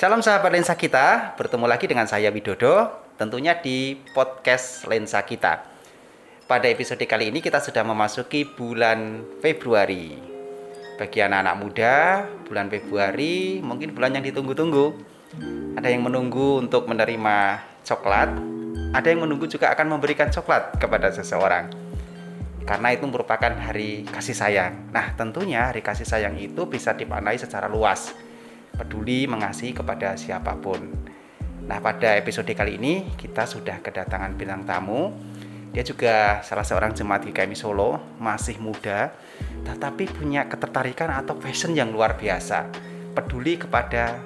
Salam sahabat lensa kita, bertemu lagi dengan saya Widodo, tentunya di podcast lensa kita. Pada episode kali ini kita sudah memasuki bulan Februari. Bagi anak-anak muda, bulan Februari mungkin bulan yang ditunggu-tunggu. Ada yang menunggu untuk menerima coklat, ada yang menunggu juga akan memberikan coklat kepada seseorang. Karena itu merupakan hari kasih sayang. Nah, tentunya hari kasih sayang itu bisa dipanai secara luas peduli mengasihi kepada siapa pun. Nah, pada episode kali ini kita sudah kedatangan bintang tamu. Dia juga salah seorang jemaat GKMI Solo, masih muda, tetapi punya ketertarikan atau passion yang luar biasa. Peduli kepada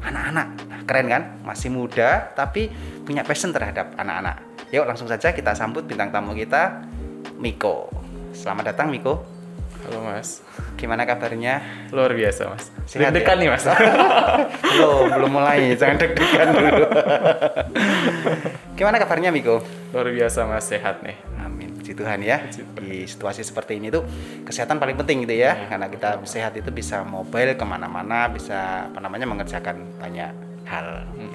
anak-anak. Nah, keren kan? Masih muda tapi punya passion terhadap anak-anak. Yuk langsung saja kita sambut bintang tamu kita, Miko. Selamat datang Miko. Halo Mas. Gimana kabarnya? Luar biasa Mas. Sehat deg-degan ya? nih Mas. belum, belum mulai. Jangan deg-degan dulu. Gimana kabarnya Miko? Luar biasa Mas, sehat nih. Amin. Puji Tuhan ya. Puji Tuhan. Di situasi seperti ini tuh kesehatan paling penting gitu ya. Karena kita sehat itu bisa mobile ke mana-mana, bisa apa namanya mengerjakan banyak hal. Hmm.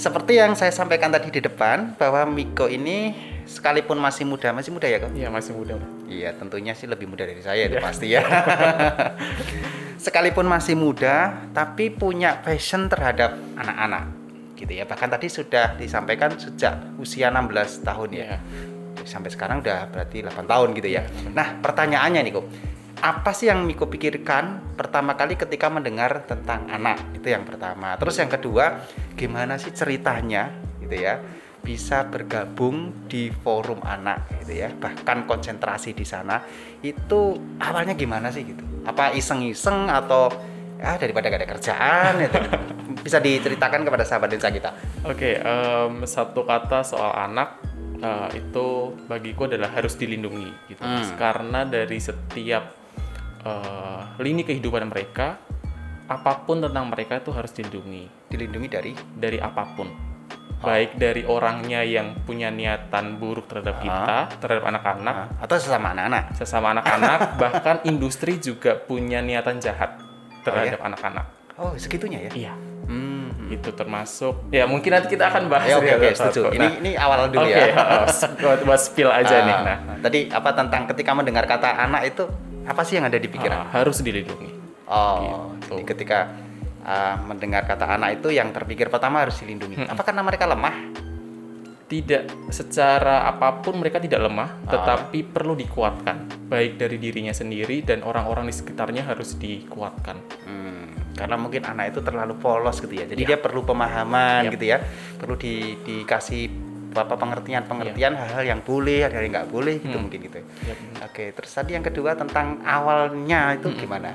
Seperti yang saya sampaikan tadi di depan bahwa Miko ini sekalipun masih muda, masih muda ya kok? Iya masih muda. Iya, tentunya sih lebih muda dari saya itu pasti ya. Sekalipun masih muda, tapi punya passion terhadap anak-anak, gitu ya. Bahkan tadi sudah disampaikan sejak usia 16 tahun ya. Iya. Sampai sekarang udah berarti 8 tahun gitu ya. Nah, pertanyaannya nih kok, apa sih yang Miko pikirkan pertama kali ketika mendengar tentang anak? Itu yang pertama. Terus yang kedua, gimana sih ceritanya gitu ya? Bisa bergabung di forum anak gitu ya. Bahkan konsentrasi di sana. Itu awalnya gimana sih gitu? Apa iseng-iseng atau ah daripada gak ada kerjaan itu bisa diceritakan kepada sahabat desa kita. Oke, em, satu kata soal anak eh, itu bagiku adalah harus dilindungi gitu. Hmm. Karena dari setiap eh, lini kehidupan mereka, apa pun tentang mereka itu harus dilindungi. Dilindungi dari? Dari apa pun. Baik dari orangnya yang punya niatan buruk terhadap kita, terhadap anak-anak, ah, atau sesama anak-anak sesama anak-anak, bahkan industri juga punya niatan jahat terhadap anak-anak. oh segitunya ya Iya, hmm. itu termasuk. Ya mungkin nanti kita akan bahas. Ya, oke ya, oke setuju ini Nah, ini awal dulu Oke, ya heeh, buat, buat spill aja nih. Ah, Nah, tadi apa tentang ketika mendengar kata anak itu apa sih yang ada di pikiran ah, harus dilindungi. Oh, Gitu. jadi ketika uh, mendengar kata anak itu yang terpikir pertama harus dilindungi. Hmm. Apa karena mereka lemah? Tidak secara apa pun mereka tidak lemah, Ah. tetapi perlu dikuatkan. Baik dari dirinya sendiri dan orang-orang di sekitarnya harus dikuatkan. Hmm, karena mungkin anak itu terlalu polos gitu ya. Jadi Ya. dia perlu pemahaman Ya. gitu ya. Perlu di, dikasih apa pengertian-pengertian hal-hal yang boleh, ada yang nggak boleh gitu Hmm. mungkin gitu. Ya, benar. Oke, terus tadi yang kedua tentang awalnya itu gimana?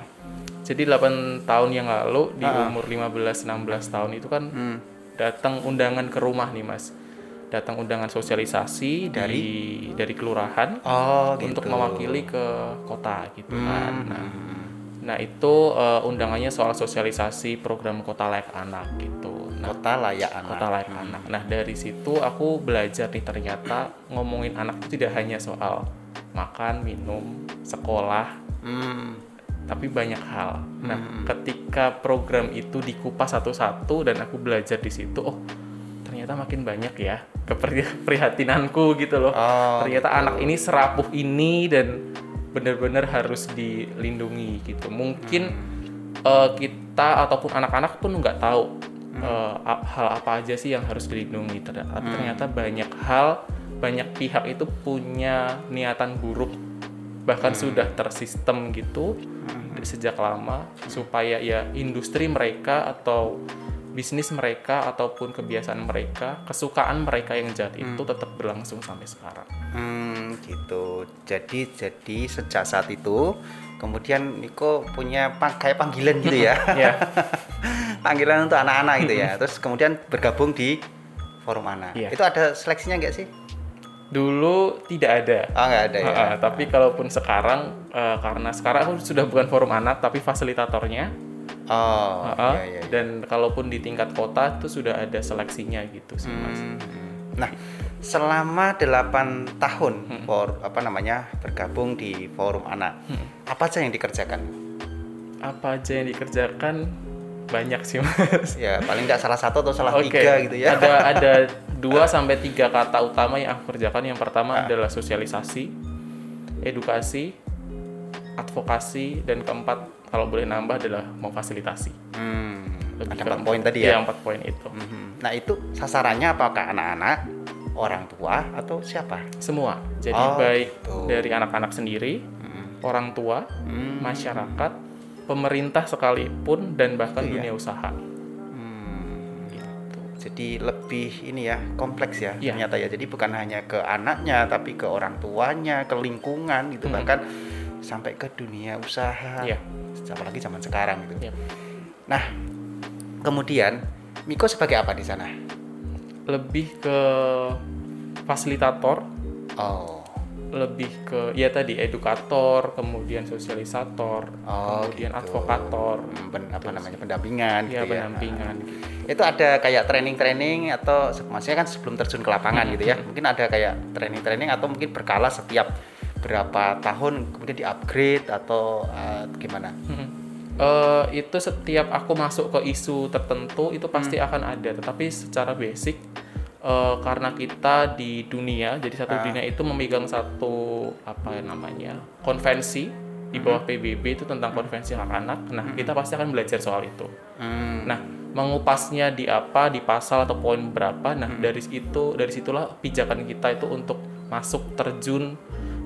Jadi 8 tahun yang lalu di Ah. umur 15-16 tahun itu kan Hmm. datang undangan ke rumah nih mas datang undangan sosialisasi dari dari kelurahan Oh, gitu. untuk mewakili ke kota gitu kan Hmm. nah, nah itu eh, undangannya soal sosialisasi program kota layak anak gitu nah Kota layak anak. kota layak anak nah dari situ aku belajar nih ternyata ngomongin anak itu tidak hanya soal makan minum sekolah Hmm. Tapi banyak hal. Nah, ketika program itu dikupas satu-satu dan aku belajar di situ, oh ternyata makin banyak ya keprihatinanku gitu loh. Oh, ternyata gitu. anak ini serapuh ini dan benar-benar harus dilindungi gitu. Mungkin eh, kita ataupun anak-anak pun nggak tahu eh, a- hal apa aja sih yang harus dilindungi. Ternyata, tapi ternyata banyak hal, banyak pihak itu punya niatan buruk bahkan sudah tersistem gitu sejak lama supaya ya industri mereka atau bisnis mereka ataupun kebiasaan mereka kesukaan mereka yang jahat itu tetap berlangsung sampai sekarang Hmm, gitu. Jadi jadi sejak saat itu kemudian Niko punya kayak panggilan gitu ya. ya panggilan untuk anak-anak gitu ya. Terus kemudian bergabung di forum anak. Iya. Itu ada seleksinya nggak sih? Dulu tidak ada Oh nggak ada ya. Ha-ha, tapi kalaupun sekarang eh, karena sekarang aku sudah bukan forum anak tapi fasilitatornya Oh Ha-ha, iya iya. iya. dan kalaupun di tingkat kota itu sudah ada seleksinya gitu sih mas Hmm, Nah, selama 8 tahun for apa namanya bergabung di forum anak, Hmm. apa aja yang dikerjakan? apa aja yang dikerjakan banyak sih mas. Ya, paling nggak salah satu atau salah Oke, tiga gitu ya. Ada ada dua sampai tiga kata utama yang aku kerjakan. Yang pertama Ah. adalah sosialisasi, edukasi, advokasi, dan keempat kalau boleh nambah adalah memfasilitasi. Hmm, Lebih ada empat poin tadi ya. empat poin itu. Mhm. Nah, itu sasarannya apakah anak-anak, orang tua atau siapa? Semua. Jadi Oh, baik gitu. dari anak-anak sendiri, Mhm. orang tua, Hmm. masyarakat, pemerintah sekalipun, dan bahkan Itu ya. dunia usaha. Hmm. Gitu. Jadi lebih ini ya kompleks ya Iya. ternyata ya. Jadi bukan hanya ke anaknya tapi ke orang tuanya, ke lingkungan gitu Mhm. bahkan sampai ke dunia usaha. Iya. Apalagi zaman sekarang gitu. Iya. Nah, kemudian Miko sebagai apa di sana? Lebih ke fasilitator, Oh. Lebih ke ya tadi edukator, kemudian sosialisator, Oh, kemudian gitu. advokator, ben- apa namanya pendampingan ya gitu ya. pendampingan. Itu ada kayak training-training atau maksudnya kan sebelum terjun ke lapangan Hmm, gitu ya. Mungkin ada kayak training-training atau mungkin berkala setiap berapa tahun kemudian di-upgrade atau uh, gimana? Hmm. Eh, itu setiap aku masuk ke isu tertentu itu pasti Hmm. akan ada, tetapi secara basic eh, karena kita di dunia, jadi satu Ah. dunia itu memegang satu apa namanya konvensi di bawah Hmm. PBB itu tentang konvensi hak anak. Nah, kita pasti akan belajar soal itu. Hmm. Nah, mengupasnya di apa, di pasal atau poin berapa. Nah, Hmm. dari itu dari situlah pijakan kita itu untuk masuk terjun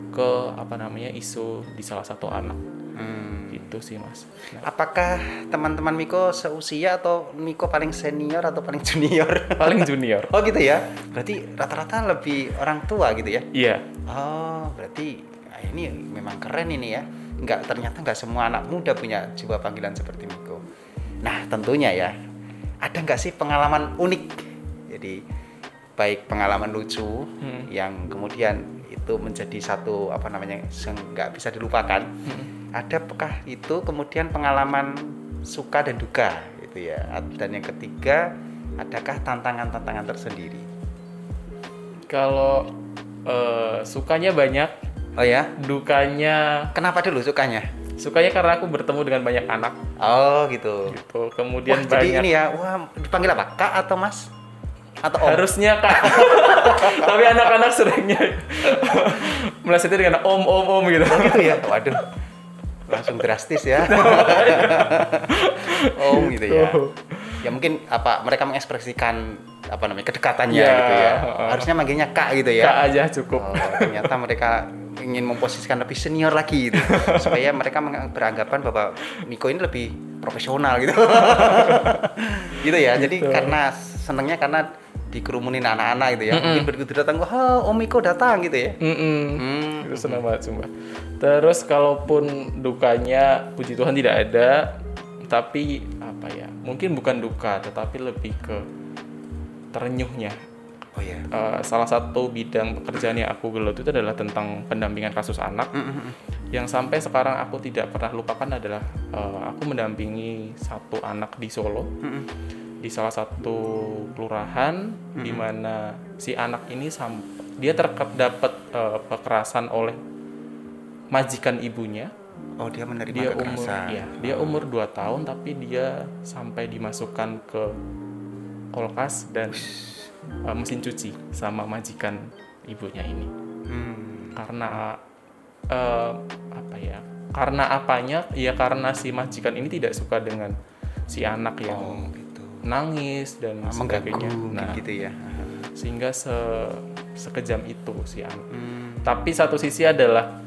ke apa namanya isu di salah satu anak. Hmm. Gitu sih, Mas. Apakah teman-teman Miko seusia atau Miko paling senior atau paling junior? paling junior. oh gitu ya. Berarti rata-rata lebih orang tua gitu ya. Iya. Oh, berarti ah, ini memang keren ini ya. Nggak ternyata nggak semua anak muda punya jiwa panggilan seperti Miko. Nah, tentunya ya. Ada nggak sih pengalaman unik? Jadi baik pengalaman lucu Hmm. yang kemudian itu menjadi satu apa namanya nggak bisa dilupakan. Hmm. Ada apakah itu kemudian pengalaman suka dan duka gitu ya. Dan yang ketiga, adakah tantangan-tantangan tersendiri? Kalau eh, sukanya banyak, Oh ya, dukanya kenapa dulu sukanya? sukanya karena aku bertemu dengan banyak anak Oh gitu. gitu. Kemudian Wah, jadi banyak ini ya, wah dipanggil apa? Kak atau Mas? Atau Om? harusnya kak tapi anak-anak seringnya melesetnya dengan om om om gitu Oh gitu ya. Waduh. Langsung drastis ya. om gitu ya. Ya mungkin apa mereka mengekspresikan apa namanya kedekatannya Ya, gitu ya. heeh. Harusnya manggilnya Kak gitu ya. kak aja cukup Oh, ternyata mereka ingin memposisikan lebih senior lagi gitu. supaya mereka beranggapan bahwa Miko ini lebih profesional gitu. gitu ya. Jadi Gitu. karena senengnya karena dikerumunin anak-anak gitu ya. Mungkin begitu datang, wah Om Miko datang gitu ya. Mm-mm. Hmm. itu senang banget sumpah terus kalaupun dukanya puji Tuhan tidak ada tapi apa ya mungkin bukan duka tetapi lebih ke terenyuhnya Oh ya. Eh, salah satu bidang pekerjaan yang aku gelut itu adalah tentang pendampingan kasus anak yang sampai sekarang aku tidak pernah lupakan adalah eh, aku mendampingi satu anak di Solo di salah satu kelurahan di mana si anak ini sam- dia terdapat eh, kekerasan oleh majikan ibunya Oh dia menerima dia umur kekerasan. ya dia umur 2 tahun tapi dia sampai dimasukkan ke kulkas dan eh, mesin cuci sama majikan ibunya ini Hmm. karena eh, apa ya karena apanya ya karena si majikan ini tidak suka dengan si anak yang Oh gitu. Nangis dan Ah, Mengganggu sebagainya nah gitu ya. sehingga se- sekejam itu si anak Hmm. tapi satu sisi adalah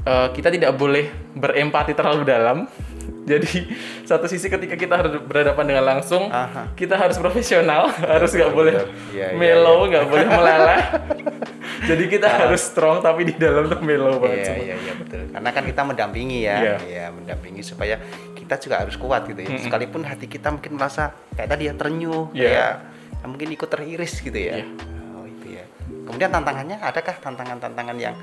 eh, kita tidak boleh berempati terlalu dalam jadi satu sisi ketika kita harus berhadapan dengan langsung Aha. kita harus profesional harus nggak boleh betul. Iya, iya, mellow nggak boleh meleleh jadi kita harus strong tapi di dalam tuh mellow banget Iya iya iya betul. Karena kan kita mendampingi ya, Iya. Iya, mendampingi supaya kita juga harus kuat gitu ya. Sekalipun hati kita mungkin merasa kayak tadi ya terenyuh, Iya. kayak ya mungkin ikut teriris gitu ya. Iya. Oh itu ya. Kemudian tantangannya adakah tantangan-tantangan yang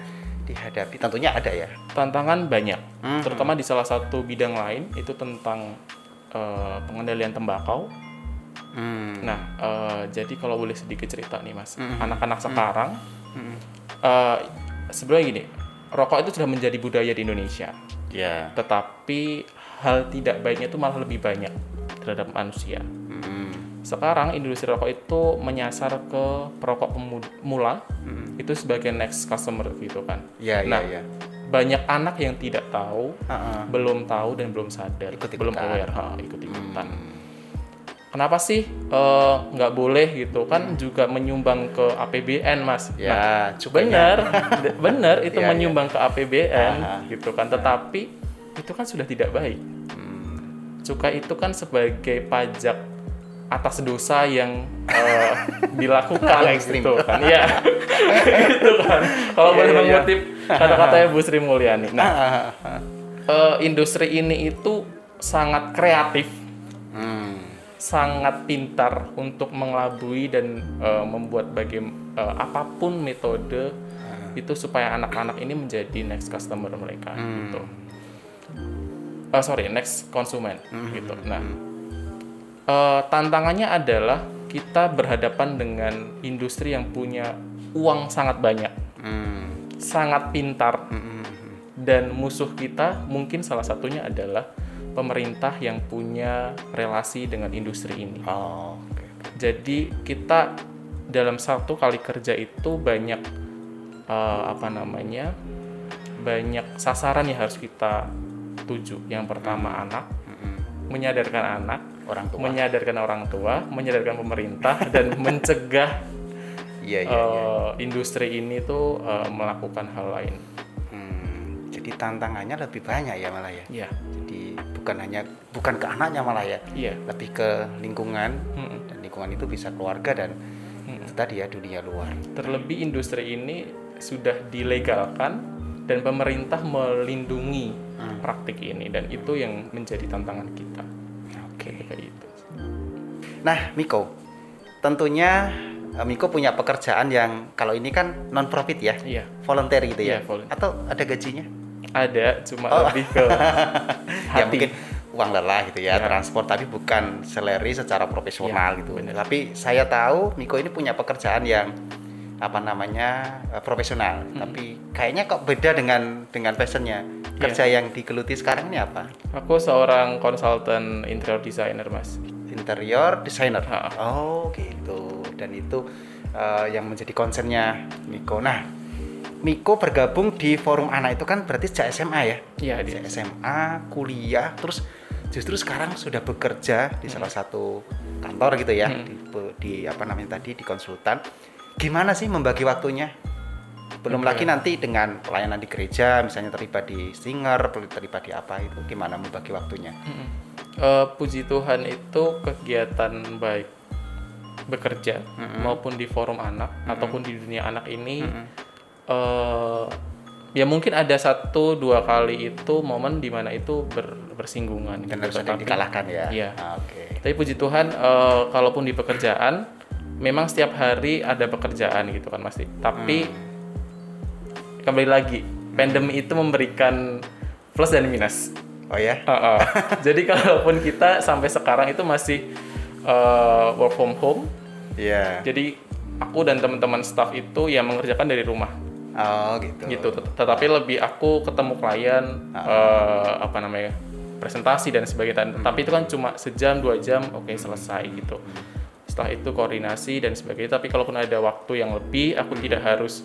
dihadapi? Tentunya ada ya. tantangan banyak Mhm. terutama di salah satu bidang lain itu tentang eh, pengendalian tembakau Hmm. nah eh, jadi kalau boleh sedikit cerita nih mas Mhm. anak-anak sekarang Hmm. eh, sebenarnya gini rokok itu sudah menjadi budaya di Indonesia Ya. tetapi hal tidak baiknya itu malah lebih banyak terhadap manusia. Hmm. Sekarang industri rokok itu menyasar ke perokok pemula itu sebagai next customer gitu kan. Iya, iya, Nah, iya. Banyak anak yang tidak tahu, Heeh. belum tahu dan belum sadar, Ikut-ikutan. belum aware, ha, ikut-ikutan. Hmm. Kenapa sih eh, nggak boleh gitu kan juga menyumbang ke APBN mas? Nah, Ya, cukainya. benar, D- benar itu Iya, iya. menyumbang ke APBN Aha. gitu kan. Tetapi itu kan sudah tidak baik. Hmm. Cukai itu kan sebagai pajak atas dosa yang eh, dilakukan gitu kan. Iya. gitu kan. Kalau Iya, boleh iya. mengutip kata-katanya Bu Sri Mulyani. Nah, Ah, ah, ah. eh, industri ini itu sangat kreatif Hmm. Sangat pintar untuk mengelabui dan eh, membuat bagai eh, apa pun metode itu supaya anak-anak ini menjadi next customer mereka gitu. Eh, sorry, next konsumen gitu. Nah, eh, tantangannya adalah kita berhadapan dengan industri yang punya uang sangat banyak, Hmm. sangat pintar, Hmm. dan musuh kita mungkin salah satunya adalah pemerintah yang punya relasi dengan industri ini. Oh, oke. Jadi kita dalam satu kali kerja itu banyak eh, apa namanya banyak sasaran yang harus kita tuju. Yang pertama anak, Hmm. menyadarkan anak, Orang tua. menyadarkan orang tua, menyadarkan pemerintah dan mencegah iya, iya. eh, industri ini tuh eh, melakukan hal lain. Jadi tantangannya lebih banyak ya malah ya. Iya, Jadi bukan hanya bukan ke anaknya malah ya, iya. lebih ke lingkungan Mm-mm. dan lingkungan itu bisa keluarga dan Mm-mm. itu tadi ya dunia luar. Terlebih industri ini sudah dilegalkan dan pemerintah melindungi Hmm. praktik ini dan itu yang menjadi tantangan kita. Oke. Kayak gitu. Nah, Miko, tentunya eh, Miko punya pekerjaan yang kalau ini kan non profit ya, Iya, volunteer gitu ya, Iya, volunteer. atau ada gajinya? Ada cuma Oh. lebih ke Ya hati. mungkin uang lelah gitu ya, Ya. transport tapi bukan salary secara profesional Ya, gitu. benar. Tapi saya tahu Miko ini punya pekerjaan yang apa namanya eh, profesional, Hmm. tapi kayaknya kok beda dengan dengan passionnya. Iya. Kerja yang digeluti sekarang ini apa? Aku seorang konsultan interior designer, Mas. Interior designer. Ha. Oh gitu. Dan itu eh, yang menjadi concernnya Miko. Nah, Miko bergabung di forum anak itu kan berarti sejak SMA ya? Iya, dia. Sejak SMA, kuliah, terus justru sekarang sudah bekerja di salah satu kantor gitu ya, Hmm. di, di apa namanya tadi di konsultan. Gimana sih membagi waktunya? Belum Oke. lagi nanti dengan pelayanan di gereja, misalnya terlibat di singer, terlibat di apa itu, gimana membagi waktunya? Mm-mm. Eh, puji Tuhan itu kegiatan baik bekerja Mm-mm. maupun di forum anak ataupun di dunia anak ini Mm-mm. Eh ya mungkin ada satu dua kali itu momen di mana itu ber- bersinggungan Dan gitu. harus ada yang Tetapi- dikalahkan ya? Iya. Ah, Oke. Tapi puji Tuhan, eh, kalaupun di pekerjaan, memang setiap hari ada pekerjaan gitu kan, Mas. Tapi Hmm. kembali lagi, pandemi itu memberikan plus dan minus. Oh ya? Heeh. Jadi kalaupun kita sampai sekarang itu masih eh, work from home, Iya. jadi aku dan teman-teman staff itu ya mengerjakan dari rumah Oh gitu. gitu. Tet- Tetapi lebih aku ketemu klien, eh, apa namanya, presentasi dan sebagainya. Tapi itu kan cuma sejam dua jam, oke selesai gitu. Setelah itu koordinasi dan sebagainya. Tapi kalaupun ada waktu yang lebih, aku tidak harus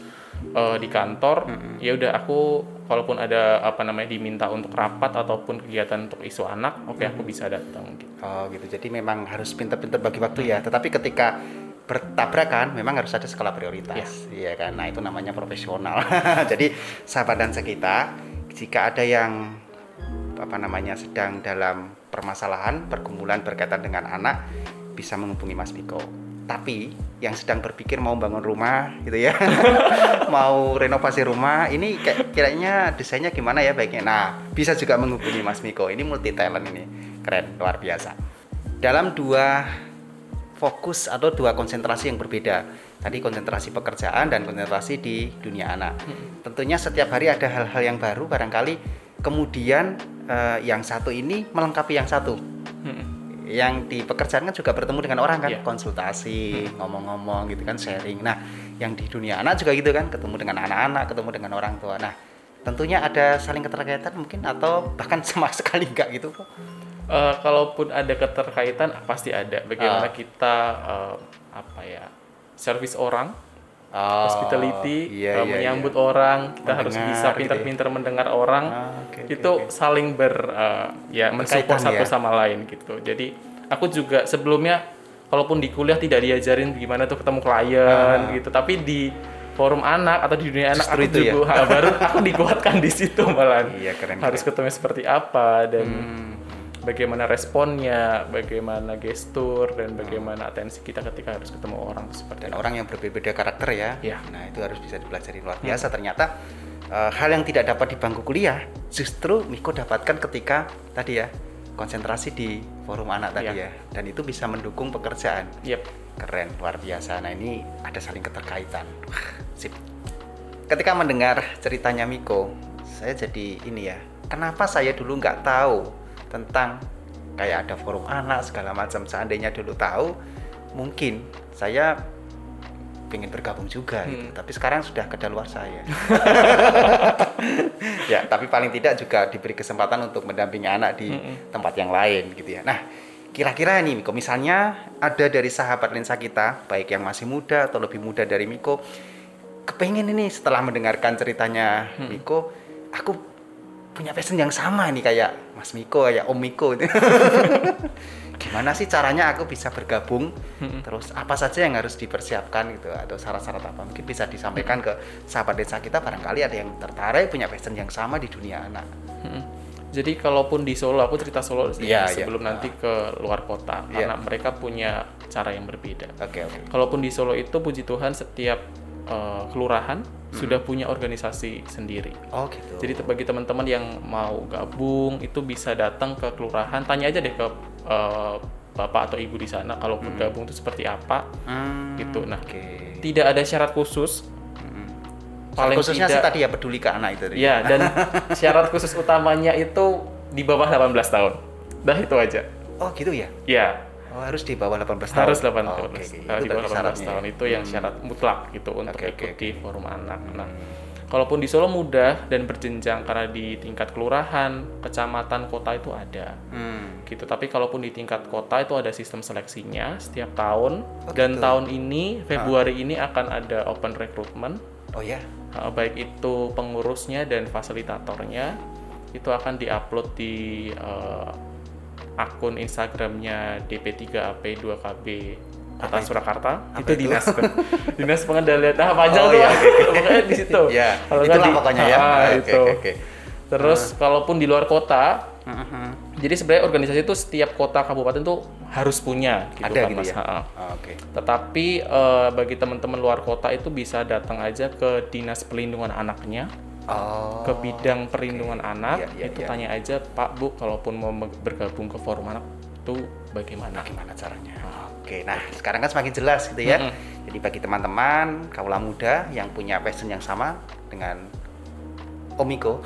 eh, di kantor. Ya udah aku, kalaupun ada apa namanya diminta untuk rapat ataupun kegiatan untuk isu anak, oke aku bisa datang. Gitu. Oh gitu. Jadi memang harus pinter-pinter bagi waktu ya. Tetapi ketika bertabrakan memang harus ada skala prioritas. Iya kan? Nah, itu namanya profesional. Jadi sahabat dan kita, jika ada yang apa namanya sedang dalam permasalahan, pergumulan berkaitan dengan anak, bisa menghubungi Mas Miko. Tapi yang sedang berpikir mau bangun rumah gitu ya, mau renovasi rumah, ini kayak kiranya desainnya gimana ya baiknya. Nah, bisa juga menghubungi Mas Miko. Ini multi talent ini, keren, luar biasa. Dalam dua fokus atau dua konsentrasi yang berbeda. Tadi konsentrasi pekerjaan dan konsentrasi di dunia anak. Tentunya setiap hari ada hal-hal yang baru barangkali kemudian eh, yang satu ini melengkapi yang satu. Mm-mm. Yang di pekerjaan kan juga bertemu dengan orang kan, Iya. konsultasi, ngomong-ngomong gitu kan, sharing. Nah, yang di dunia anak juga gitu kan, ketemu dengan anak-anak, ketemu dengan orang tua. Nah, tentunya ada saling keterkaitan mungkin atau bahkan sama sekali enggak gitu kok. Eh, kalaupun ada keterkaitan pasti ada. Bagaimana Ah. kita eh, apa ya service orang, Oh, hospitality, iya, eh, iya, menyambut iya. orang, kita harus Mendengar bisa gitu ya. pintar-pintar mendengar orang. Ah, oke, itu oke. saling ber eh, ya mensupport Berkaitan satu ya. sama lain gitu. Jadi aku juga sebelumnya kalaupun di kuliah tidak diajarin gimana tuh ketemu klien Ah. gitu, tapi di forum anak atau di dunia anak Justru aku itu ya? juga ha, baru aku dikuatkan di situ malah. Iya, keren, Harus ketemu seperti apa dan Hmm. Bagaimana responnya, bagaimana gestur dan bagaimana atensi kita ketika harus ketemu orang seperti dan orang yang berbeda karakter ya. Iya. Nah, itu harus bisa dipelajari luar biasa. Ternyata eh, hal yang tidak dapat di bangku kuliah justru Miko dapatkan ketika tadi ya konsentrasi di forum anak tadi Iya. ya. Dan itu bisa mendukung pekerjaan. Yep. Keren, luar biasa. Nah, ini ada saling keterkaitan. Wah, sip. Ketika mendengar ceritanya Miko, saya jadi ini ya. Kenapa saya dulu nggak tahu tentang kayak ada forum anak segala macam. Seandainya dulu tahu, mungkin saya pengen bergabung juga gitu. Hmm. Tapi sekarang sudah kedaluar saya. ya, tapi paling tidak juga diberi kesempatan untuk mendampingi anak di Mm-mm. tempat yang lain gitu ya. Nah, kira-kira nih Miko, misalnya ada dari sahabat lensa kita, baik yang masih muda atau lebih muda dari Miko, kepengen ini setelah mendengarkan ceritanya Hmm. Miko, aku punya passion yang sama nih kayak Mas Miko, kayak Om Miko. Gimana sih caranya aku bisa bergabung? Terus apa saja yang harus dipersiapkan gitu atau syarat-syarat apa? Mungkin bisa disampaikan ke sahabat desa kita barangkali ada yang tertarik punya passion yang sama di dunia anak. Jadi kalaupun di Solo, aku cerita Solo sih Iya, iya. sebelum nanti ke luar kota, Iya. karena mereka punya cara yang berbeda. Oke, oke. Kalaupun di Solo itu puji Tuhan setiap eh, kelurahan sudah punya organisasi sendiri. Oh, gitu. Jadi bagi teman-teman yang mau gabung itu bisa datang ke kelurahan, tanya aja deh ke eh, bapak atau ibu di sana kalaupun gabung itu seperti apa. Hmm, gitu. Nah, Oke. Tidak ada syarat khusus. Hmm. Paling khususnya sih tidak- tadi ya peduli ke anak itu. Ya, dan syarat khusus utamanya itu di bawah 18 tahun. Dah itu aja. Oh, gitu ya. Ya, Oh, harus di bawah 18 tahun. harus 18 Oh, tahun. oke. Kalau Itu di bawah tadi 18 syaratnya tahun ya. itu yang syarat mutlak gitu untuk oke, ikut di oke. forum anak. Nah, Hmm. kalaupun di Solo mudah dan berjenjang karena di tingkat kelurahan, kecamatan, kota itu ada. Hmm. Gitu. Tapi kalaupun di tingkat kota itu ada sistem seleksinya setiap tahun Oh, dan gitu. tahun ini Februari ini akan ada open recruitment Oh ya. Uh, baik itu pengurusnya dan fasilitatornya itu akan diupload di uh, akun Instagramnya DP3AP2KB Kota Apa itu? Surakarta Apa itu itu? dinas dinas pengandalian nah panjang Oh, tuh iya, di situ Ya, Kalau nggak di- pokoknya ya. Ah, Oke, itu oke, oke. terus kalaupun di luar kota Mhm. jadi sebenarnya organisasi itu setiap kota kabupaten tuh harus punya gitu Ada kan gitu Mas. ya. Oh, Oke. Tetapi eh, bagi teman-teman luar kota itu bisa datang aja ke dinas perlindungan anaknya Oh. ke bidang perlindungan anak Iya, iya, itu iya. tanya aja Pak Bu kalaupun mau bergabung ke forum anak itu bagaimana? Gimana caranya? Oke, nah sekarang kan semakin jelas gitu ya. Mm-mm. Jadi bagi teman-teman kaula muda yang punya passion yang sama dengan Omiko,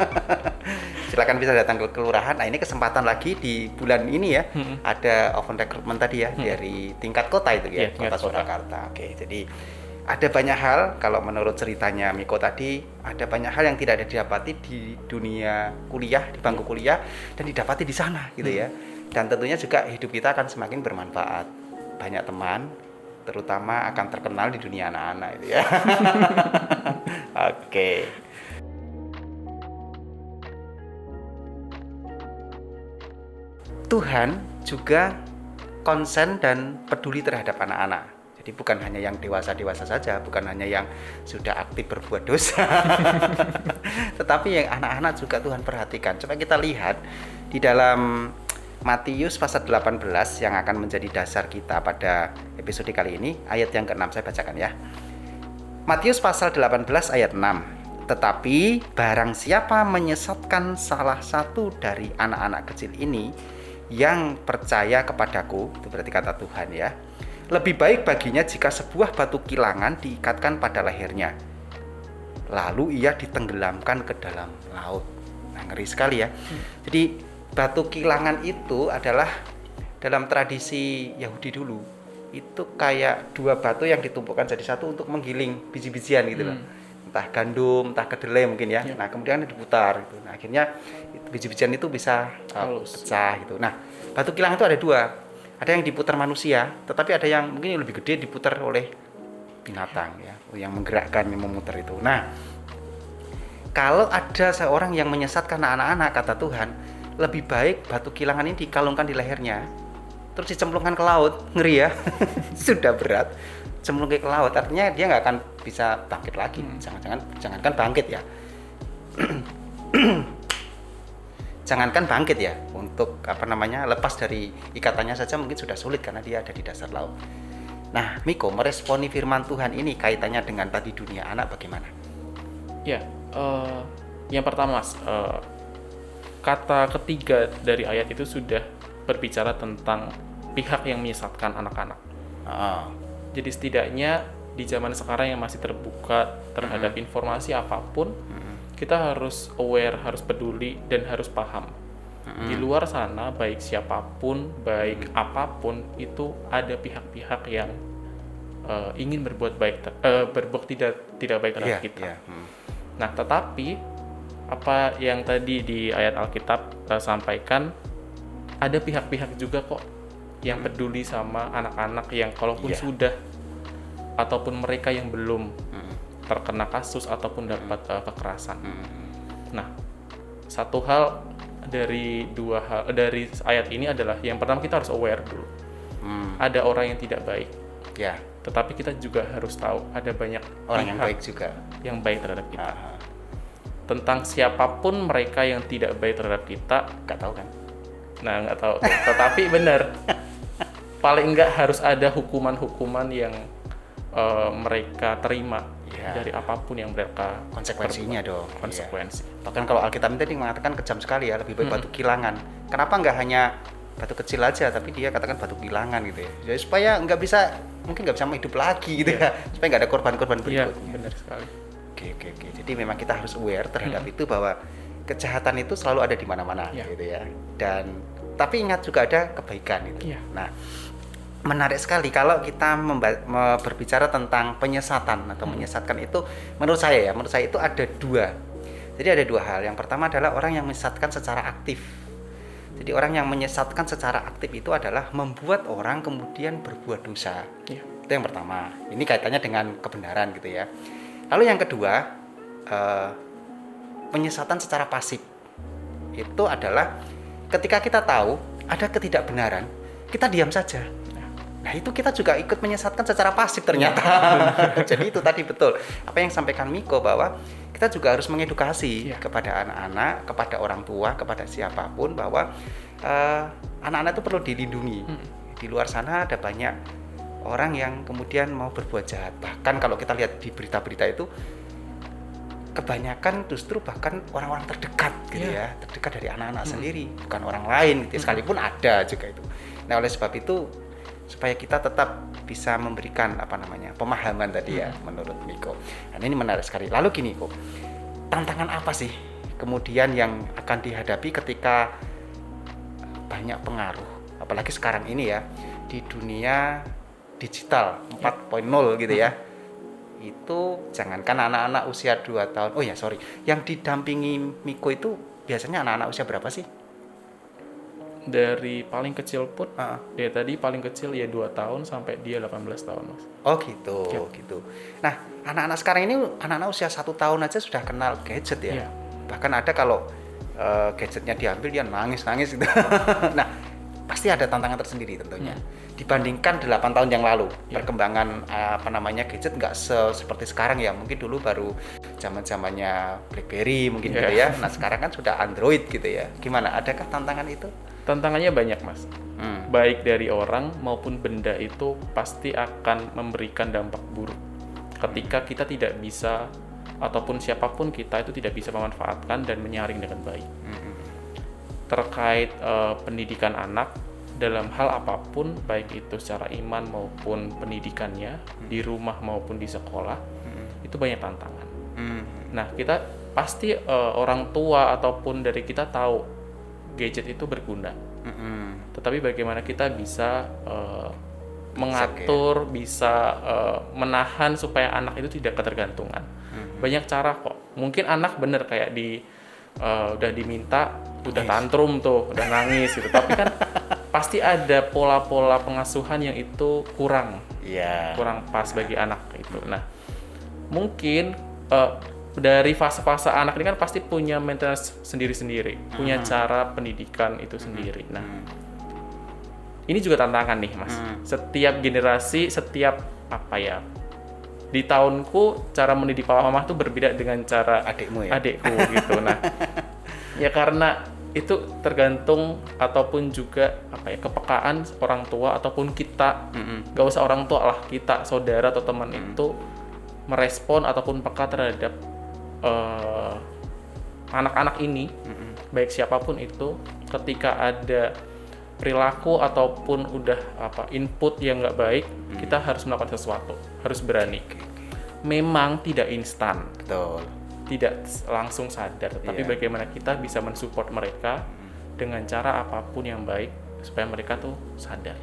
silakan bisa datang ke kelurahan. Nah ini kesempatan lagi di bulan ini ya, Mm-mm. ada open recruitment tadi ya dari tingkat kota itu ya, tingkat kota kota. Surakarta. Oke, jadi ada banyak hal kalau menurut ceritanya Miko tadi ada banyak hal yang tidak ada didapati di dunia kuliah di bangku kuliah dan didapati di sana gitu ya. Dan tentunya juga hidup kita akan semakin bermanfaat. Banyak teman terutama akan terkenal di dunia anak-anak itu ya. Oke. Tuhan juga konsen dan peduli terhadap anak-anak. Jadi bukan hanya yang dewasa-dewasa saja, bukan hanya yang sudah aktif berbuat dosa. Tetapi yang anak-anak juga Tuhan perhatikan. Coba kita lihat di dalam Matius pasal 18 yang akan menjadi dasar kita pada episode kali ini, ayat yang ke-6 saya bacakan ya. Matius pasal 18 ayat 6. Tetapi barang siapa menyesatkan salah satu dari anak-anak kecil ini yang percaya kepadaku, itu berarti kata Tuhan ya. Lebih baik baginya jika sebuah batu kilangan diikatkan pada lehernya. Lalu ia ditenggelamkan ke dalam laut. Nah, ngeri sekali ya. Jadi batu kilangan itu adalah dalam tradisi Yahudi dulu itu kayak dua batu yang ditumpukkan jadi satu untuk menggiling biji-bijian gitu loh. entah gandum, entah kedelai mungkin ya. Ya. Nah, kemudian diputar gitu. Nah, akhirnya biji-bijian itu bisa uh, pecah gitu. Nah, batu kilang itu ada dua. Ada yang diputar manusia, tetapi ada yang mungkin yang lebih gede diputar oleh binatang ya, yang menggerakkan, yang memutar itu. Nah, kalau ada seorang yang menyesatkan anak-anak kata Tuhan, lebih baik batu kilangan ini dikalungkan di lehernya, terus dicemplungkan ke laut, ngeri ya, sudah berat, cemplung ke laut, artinya dia nggak akan bisa bangkit lagi, jangan-jangan, jangankan bangkit ya, jangankan bangkit ya, untuk apa namanya lepas dari ikatannya saja mungkin sudah sulit karena dia ada di dasar laut. Nah, Miko meresponi firman Tuhan ini kaitannya dengan tadi dunia anak bagaimana? Ya, eh, yang pertama mas, eh, kata ketiga dari ayat itu sudah berbicara tentang pihak yang menyesatkan anak-anak. Oh, Jadi setidaknya di zaman sekarang yang masih terbuka terhadap informasi apa pun, kita harus aware, harus peduli dan harus paham. Di luar sana baik siapa pun, baik apa pun itu ada pihak-pihak yang eh, ingin berbuat baik, eh, berbuat tidak tidak baik terhadap iya, kita. iya. Hmm. Nah, tetapi apa yang tadi di ayat Alkitab eh, sampaikan ada pihak-pihak juga kok yang peduli sama anak-anak yang kalaupun Iya. sudah ataupun mereka yang belum Hmm. Terkena kasus ataupun dapat eh, kekerasan. Hmm. Nah, satu hal dari dua hal dari ayat ini adalah yang pertama kita harus aware dulu. Hmm. Ada orang yang tidak baik, Ya, tetapi kita juga harus tahu ada banyak orang yang baik juga. yang baik terhadap kita. Ah, Tentang siapa pun mereka yang tidak baik terhadap kita, nggak tahu kan? Nah, nggak tahu. Tetapi benar. Paling nggak harus ada hukuman-hukuman yang eh, mereka terima Iya. dari apa pun yang mereka Konsekuensinya dong. perbuat. konsekuensi. Iya. Bahkan kalau Alkitab tadi mengatakan kejam sekali ya, lebih baik batu kilangan. Kenapa nggak hanya batu kecil aja, tapi dia katakan batu kilangan gitu ya. Jadi supaya nggak bisa, mungkin nggak bisa hidup lagi gitu ya. Supaya nggak ada korban-korban Iya, berikutnya. benar sekali. Oke, oke, oke. Jadi memang kita harus aware terhadap itu bahwa kejahatan itu selalu ada di mana-mana Iya. gitu ya. Dan tapi ingat juga ada kebaikan itu. Iya. Nah, menarik sekali kalau kita berbicara tentang penyesatan atau Hmm. menyesatkan itu menurut saya ya, menurut saya itu ada dua. Jadi ada dua hal. Yang pertama adalah orang yang menyesatkan secara aktif. Jadi orang yang menyesatkan secara aktif itu adalah membuat orang kemudian berbuat dosa. Iya. Itu yang pertama. Ini kaitannya dengan kebenaran gitu ya. Lalu yang kedua, eh, penyesatan secara pasif. Itu adalah ketika kita tahu ada ketidakbenaran, kita diam saja. Nah, itu kita juga ikut menyesatkan secara pasif ternyata. Jadi itu tadi betul. Apa yang sampaikan Miko bahwa kita juga harus mengedukasi Iya. kepada anak-anak, kepada orang tua, kepada siapa pun bahwa eh, anak-anak itu perlu dilindungi. Hmm. Di luar sana ada banyak orang yang kemudian mau berbuat jahat. Bahkan kalau kita lihat di berita-berita itu kebanyakan justru bahkan orang-orang terdekat gitu Iya. ya, terdekat dari anak-anak Hmm. sendiri, bukan orang lain gitu. ya. Sekalipun ada juga itu. Nah, oleh sebab itu supaya kita tetap bisa memberikan apa namanya pemahaman tadi ya menurut Miko. Dan ini menarik sekali. Lalu gini kok, tantangan apa sih kemudian yang akan dihadapi ketika banyak pengaruh, apalagi sekarang ini ya di dunia digital 4.0 gitu ya. Itu jangankan anak-anak usia 2 tahun. Oh ya, sorry. Yang didampingi Miko itu biasanya anak-anak usia berapa sih? Dari paling kecil pun, Ah. dia tadi paling kecil ya 2 tahun sampai dia 18 tahun, Mas. Oh gitu, Ya. gitu. Nah, anak-anak sekarang ini anak-anak usia satu tahun aja sudah kenal gadget ya. Iya. Bahkan ada kalau eh, gadgetnya diambil dia nangis-nangis gitu. nah, pasti ada tantangan tersendiri tentunya. Dibandingkan 8 tahun yang lalu, Hmm. Iya. perkembangan apa namanya gadget nggak se- seperti sekarang ya. Mungkin dulu baru zaman-zamannya BlackBerry mungkin Iya. gitu ya. Nah, sekarang kan sudah Android gitu ya. Gimana? Adakah tantangan itu? Tantangannya banyak, Mas. Hmm. Baik dari orang maupun benda itu pasti akan memberikan dampak buruk ketika kita tidak bisa ataupun siapa pun kita itu tidak bisa memanfaatkan dan menyaring dengan baik. Hmm. terkait eh, pendidikan anak dalam hal apa pun baik itu secara iman maupun pendidikannya di rumah maupun di sekolah itu banyak tantangan. Nah kita pasti eh, orang tua ataupun dari kita tahu gadget itu berguna, Hmm. tetapi bagaimana kita bisa eh, mengatur, bisa eh, menahan supaya anak itu tidak ketergantungan. Hmm. banyak cara kok mungkin anak bener kayak di eh, udah diminta udah tantrum tuh udah nangis gitu tapi kan pasti ada pola-pola pengasuhan yang itu kurang Iya. kurang pas bagi anak itu. Nah, mungkin eh, dari fase-fase anak ini kan pasti punya maintenance sendiri-sendiri, punya cara pendidikan itu sendiri. Nah, ini juga tantangan nih, Mas. Setiap generasi, setiap apa ya? Di tahunku cara mendidik papa mama tuh berbeda dengan cara Adikmu ya? adikku gitu. Nah, ya karena itu tergantung ataupun juga apa ya kepekaan orang tua ataupun kita Mm-mm. gak usah orang tua lah kita saudara atau teman itu merespon ataupun peka terhadap eh, anak-anak ini baik siapa pun itu ketika ada perilaku ataupun udah apa input yang nggak baik kita harus melakukan sesuatu harus berani. Memang tidak instan. Betul. tidak langsung sadar tapi Iya. bagaimana kita bisa mensupport mereka dengan cara apa pun yang baik supaya mereka tuh sadar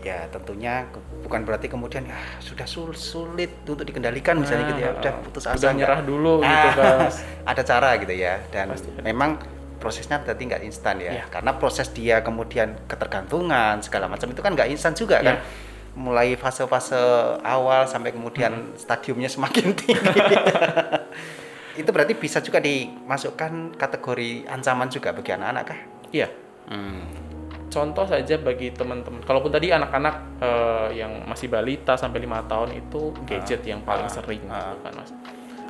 Ya tentunya bukan berarti kemudian ya sudah sul- sulit untuk dikendalikan misalnya gitu ya. Udah putus asa. Nah, udah nyerah dulu gitu Ah, kan ada cara gitu ya dan Pasti memang prosesnya berarti nggak instan ya Iya. karena proses dia kemudian ketergantungan segala macam itu kan nggak instan juga kan Iya. mulai fase-fase awal sampai kemudian stadiumnya semakin tinggi itu berarti bisa juga dimasukkan kategori ancaman juga bagi anak-anak kah? iya Hmm. Contoh saja bagi teman-teman. Kalaupun tadi anak-anak eh, yang masih balita sampai lima tahun itu gadget yang paling ah, sering ah. gitu kan mas.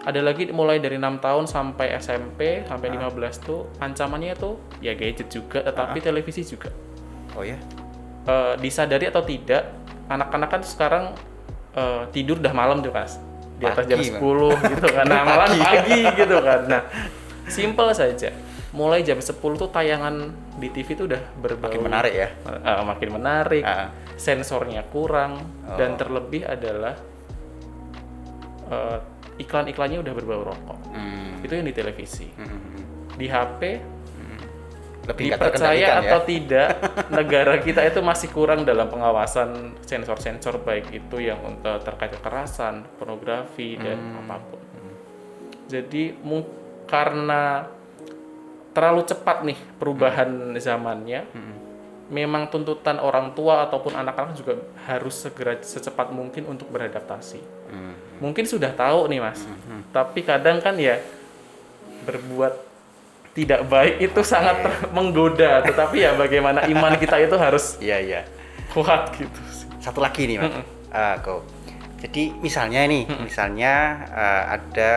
Ada lagi mulai dari enam tahun sampai SMP sampai 15 tuh ancamannya tuh ya gadget juga tetapi televisi juga. Oh ya? Eh, disadari atau tidak anak-anak kan sekarang eh, tidur udah malam tuh mas. Di atas jam Pagi, 10 gitu kan. Nah malam pagi gitu kan. Nah simple saja. Mulai jam 10 tuh tayangan di TV tuh udah berbau Makin menarik ya. eh, makin menarik Ah. sensornya kurang Oh. dan terlebih adalah eh, iklan-iklannya udah berbau rokok Hmm. itu yang di televisi Hmm. di HP Lebih nggak dipercaya ya. atau tidak negara kita itu masih kurang dalam pengawasan sensor-sensor baik itu yang untuk terkait kekerasan, pornografi dan Hmm. apa pun. Jadi karena terlalu cepat nih perubahan zamannya, Hmm. memang tuntutan orang tua ataupun anak-anak juga harus segera secepat mungkin untuk beradaptasi. Hmm. Mungkin sudah tahu nih mas, tapi kadang kan ya berbuat tidak baik itu sangat ter- menggoda. Tetapi ya bagaimana iman kita itu harus Iya iya. kuat gitu. sih. Satu lagi nih mas. Ah, kok. Jadi misalnya nih, misalnya eh, ada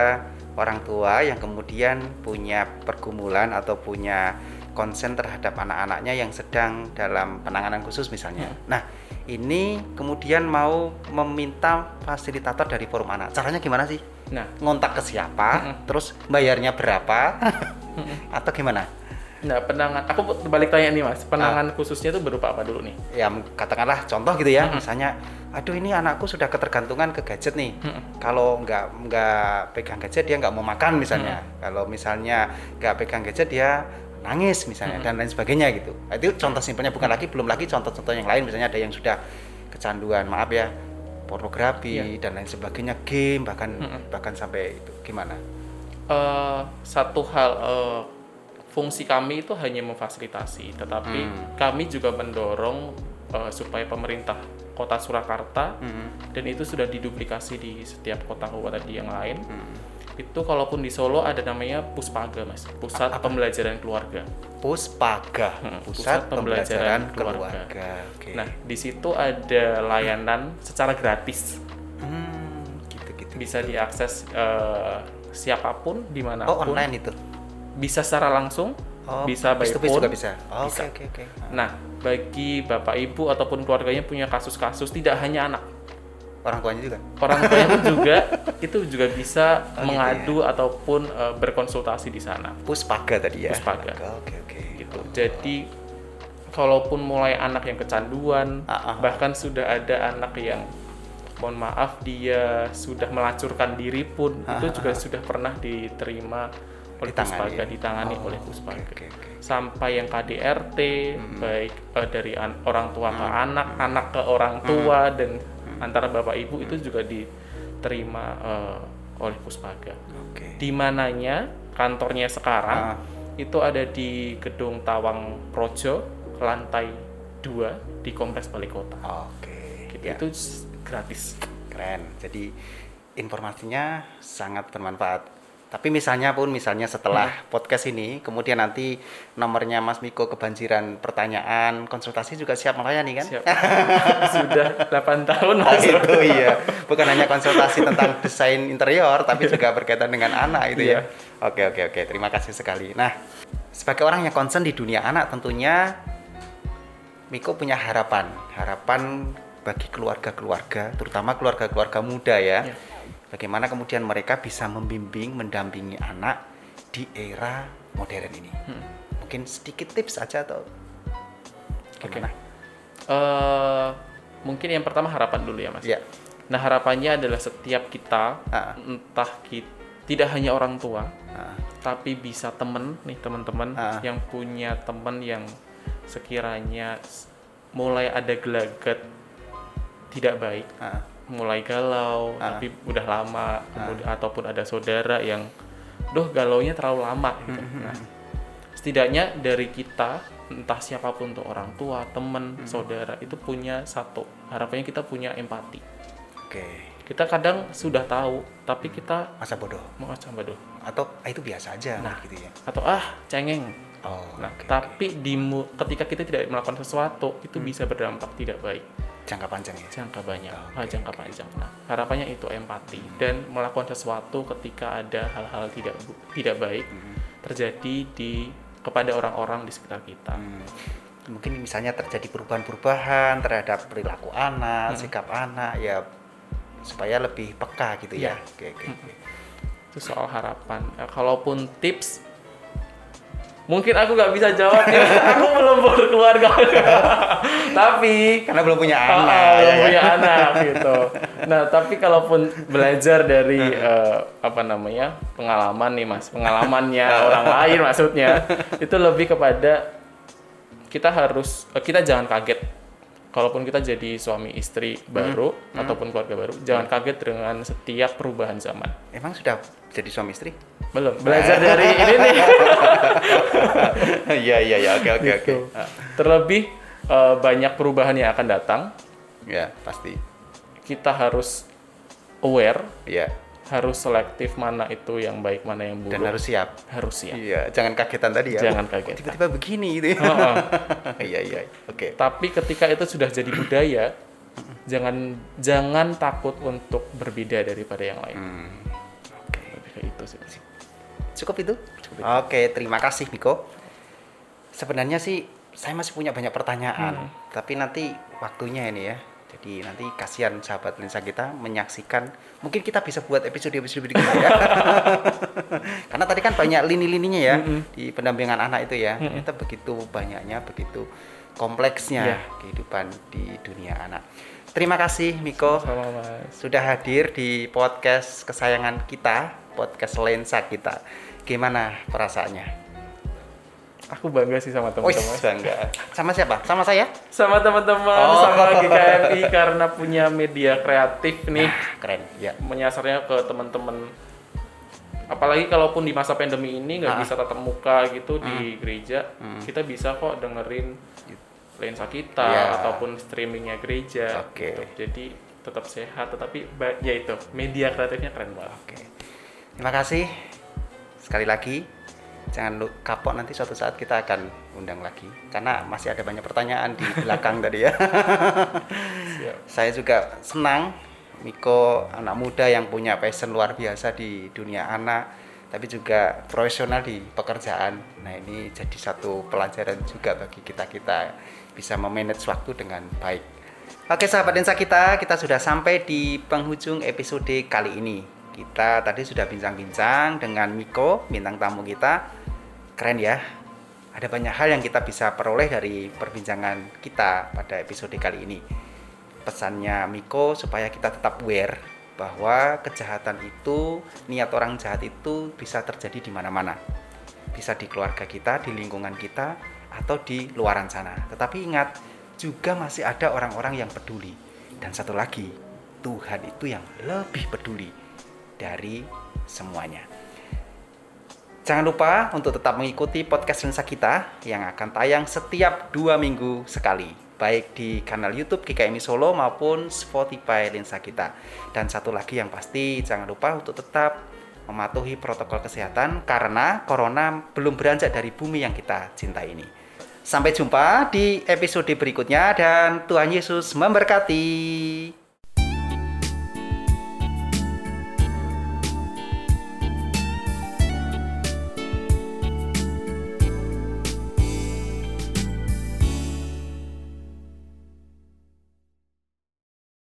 orang tua yang kemudian punya pergumulan atau punya konsen terhadap anak-anaknya yang sedang dalam penanganan khusus misalnya. Nah, ini kemudian mau meminta fasilitator dari forum anak. Caranya gimana sih? Nah, Ngontak ke siapa? Terus bayarnya berapa? atau gimana? Nah penangan, aku balik tanya nih mas, penangan khususnya itu berupa apa dulu nih? ya katakanlah contoh gitu ya misalnya aduh ini anakku sudah ketergantungan ke gadget nih. Kalau nggak nggak pegang gadget dia nggak mau makan misalnya. Kalau misalnya nggak pegang gadget dia nangis misalnya dan lain sebagainya gitu. Nah, itu contoh simpelnya bukan lagi belum lagi contoh-contoh yang lain. Misalnya ada yang sudah kecanduan maaf ya pornografi Iya. dan lain sebagainya game bahkan bahkan sampai itu. Gimana? Eh, satu hal eh, fungsi kami itu hanya memfasilitasi, tetapi Hmm. kami juga mendorong eh, supaya pemerintah Kota Surakarta Hmm. dan itu sudah diduplikasi di setiap kota kabupaten yang lain. Hmm. Itu kalaupun di Solo ada namanya Puspaga, Mas, Pusat Pembelajaran Keluarga. Puspaga Hmm, pusat, pembelajaran, keluarga. keluarga, Oke. Nah, di situ ada layanan secara gratis. Hmm, gitu-gitu. Bisa diakses eh, siapa pun di mana pun. Oh, online itu. Bisa secara langsung, Oh, bisa by phone. juga bisa. Oh, Oke, Bisa. oke, oke. Nah, bagi bapak ibu ataupun keluarganya punya kasus-kasus tidak hanya anak, Orang tuanya juga. orang tuanya pun juga itu juga bisa Oh, gitu mengadu ataupun eh, berkonsultasi di sana. Puspaga tadi ya. Puspaga. Oke, oke. Gitu. Jadi kalaupun mulai anak yang kecanduan, Ah, ah. bahkan sudah ada anak yang mohon maaf dia sudah melacurkan diri pun itu juga sudah pernah diterima oleh Ditangani Puspaga, ya? ditangani Oh, oleh Puspaga. oke, oke. Sampai yang KDRT baik eh, dari an- orang tua ke anak, anak ke orang tua dan antara bapak ibu itu juga diterima eh, oleh Puspaga. Oke. Di mananya kantornya sekarang Ah. itu ada di Gedung Tawang Projo, lantai 2 di Kompleks Balai Kota. Oke. Gitu. Ya, Itu gratis. keren. Jadi informasinya sangat bermanfaat. Tapi misalnya pun misalnya setelah Hmm. podcast ini, kemudian nanti nomornya Mas Miko kebanjiran pertanyaan, konsultasi juga siap melayani kan? Siap. Sudah 8 tahun Oh, Mas. itu iya. Bukan hanya konsultasi tentang desain interior, tapi juga berkaitan dengan anak itu ya. Iya. Oke oke oke. Terima kasih sekali. Nah, sebagai orang yang concern di dunia anak, tentunya Miko punya harapan, harapan bagi keluarga-keluarga, terutama keluarga-keluarga muda ya. Iya. Bagaimana kemudian mereka bisa membimbing, mendampingi anak di era modern ini. Hmm. Mungkin sedikit tips aja atau gimana? Eh, mungkin yang pertama harapan dulu ya Mas. Ya. Nah harapannya adalah setiap kita, Ah. entah kita, tidak hanya orang tua, Ah, tapi bisa temen nih teman-teman Ah. yang punya teman yang sekiranya mulai ada gelagat tidak baik, ah, mulai galau, Ah. tapi udah lama, kemudian ataupun ada saudara yang, doh galaunya terlalu lama. Gitu. Hmm, Nah, setidaknya dari kita, entah siapa pun tuh orang tua, teman, Hmm. saudara itu punya satu harapannya kita punya empati. Oke. Kita kadang sudah tahu, tapi kita Masa bodoh. mau coba doh atau ah, itu biasa aja Nah. gitu ya. atau ah cengeng. Oh, Nah, oke, tapi di mu- ketika kita tidak melakukan sesuatu itu Hmm. bisa berdampak tidak baik. Jangka panjang ya. jangka banyak, Oke, ah, jangka panjang. Nah, harapannya itu empati dan melakukan sesuatu ketika ada hal-hal tidak tidak baik Hmm. terjadi di kepada orang-orang di sekitar kita. Hmm. Mungkin misalnya terjadi perubahan-perubahan terhadap perilaku anak, Hmm. sikap anak ya supaya lebih peka gitu ya. Iya. Oke, oke, oke. Itu soal harapan. Nah, kalaupun tips mungkin aku nggak bisa jawab ya. aku belum berkeluarga. tapi Karena belum punya Ah, anak. ah, ya belum kan? punya anak gitu. Nah, tapi kalaupun belajar dari eh, apa namanya pengalaman nih mas, pengalamannya orang lain maksudnya, itu lebih kepada kita harus eh, kita jangan kaget. Kalaupun kita jadi suami istri baru ataupun keluarga baru, jangan kaget dengan setiap perubahan zaman. Emang sudah jadi suami istri? Belum belajar dari ini nih. Iya, iya, iya. Oke, oke, oke. Gitu. Terlebih eh, banyak perubahan yang akan datang, Ya, pasti. kita harus aware Iya. Harus selektif mana itu yang baik mana yang buruk Dan harus siap. harus siap Iya, jangan kagetan tadi ya. Jangan Oh, kaget. Tiba-tiba begini gitu ya. Heeh. Iya, iya. Oke. tapi ketika itu sudah jadi budaya jangan jangan takut untuk berbeda daripada yang lain Hmm. Oke. Kayak itu sih Cukup itu? Oke, terima kasih Miko. Sebenarnya sih saya masih punya banyak pertanyaan, tapi nanti waktunya ini ya. Jadi nanti kasihan sahabat lensa kita menyaksikan. Mungkin kita bisa buat episode-episode berikutnya ya. Karena tadi kan banyak lini-lininya ya di pendampingan anak itu ya. Ternyata begitu banyaknya, begitu kompleksnya Iya. kehidupan di dunia anak. Terima kasih Miko sama sudah hadir di podcast kesayangan kita, podcast lensa kita. Gimana perasaannya? Aku bangga sih sama teman-teman bangga. Sama siapa? Sama saya? sama teman-teman Oh. sama GKMI karena punya media kreatif nih Keren, ya. menyasarnya ke teman-teman apalagi kalaupun di masa pandemi ini nggak Ah. bisa tatap muka gitu di gereja Hmm. kita bisa kok dengerin lensa kita Ya. ataupun streamingnya gereja Oke. gitu. jadi tetap sehat tetapi ya itu media kreatifnya keren banget Oke. Terima kasih. Sekali lagi, jangan lu kapok nanti suatu saat kita akan undang lagi karena masih ada banyak pertanyaan di belakang tadi ya. Siap. Saya juga senang Miko anak muda yang punya passion luar biasa di dunia anak tapi juga profesional di pekerjaan. Nah, ini jadi satu pelajaran juga bagi kita-kita bisa memanage waktu dengan baik. Oke, sahabat Densa kita, kita sudah sampai di penghujung episode kali ini. Kita tadi sudah bincang-bincang dengan Miko, bintang tamu kita. Keren ya. Ada banyak hal yang kita bisa peroleh dari perbincangan kita pada episode kali ini pesannya Miko supaya kita tetap aware bahwa kejahatan itu, niat orang jahat itu bisa terjadi di mana-mana. Bisa di keluarga kita, di lingkungan kita, atau di luaran sana. Tetapi ingat, juga masih ada orang-orang yang peduli. Dan satu lagi, Tuhan itu yang lebih peduli. Dari semuanya. Jangan lupa untuk tetap mengikuti podcast Lensa kita yang akan tayang setiap dua minggu sekali, baik di kanal YouTube GKMI Solo maupun Spotify Lensa kita. Dan satu lagi yang pasti, jangan lupa untuk tetap mematuhi protokol kesehatan karena corona belum beranjak dari bumi yang kita cintai ini. Sampai jumpa di episode berikutnya dan Tuhan Yesus memberkati.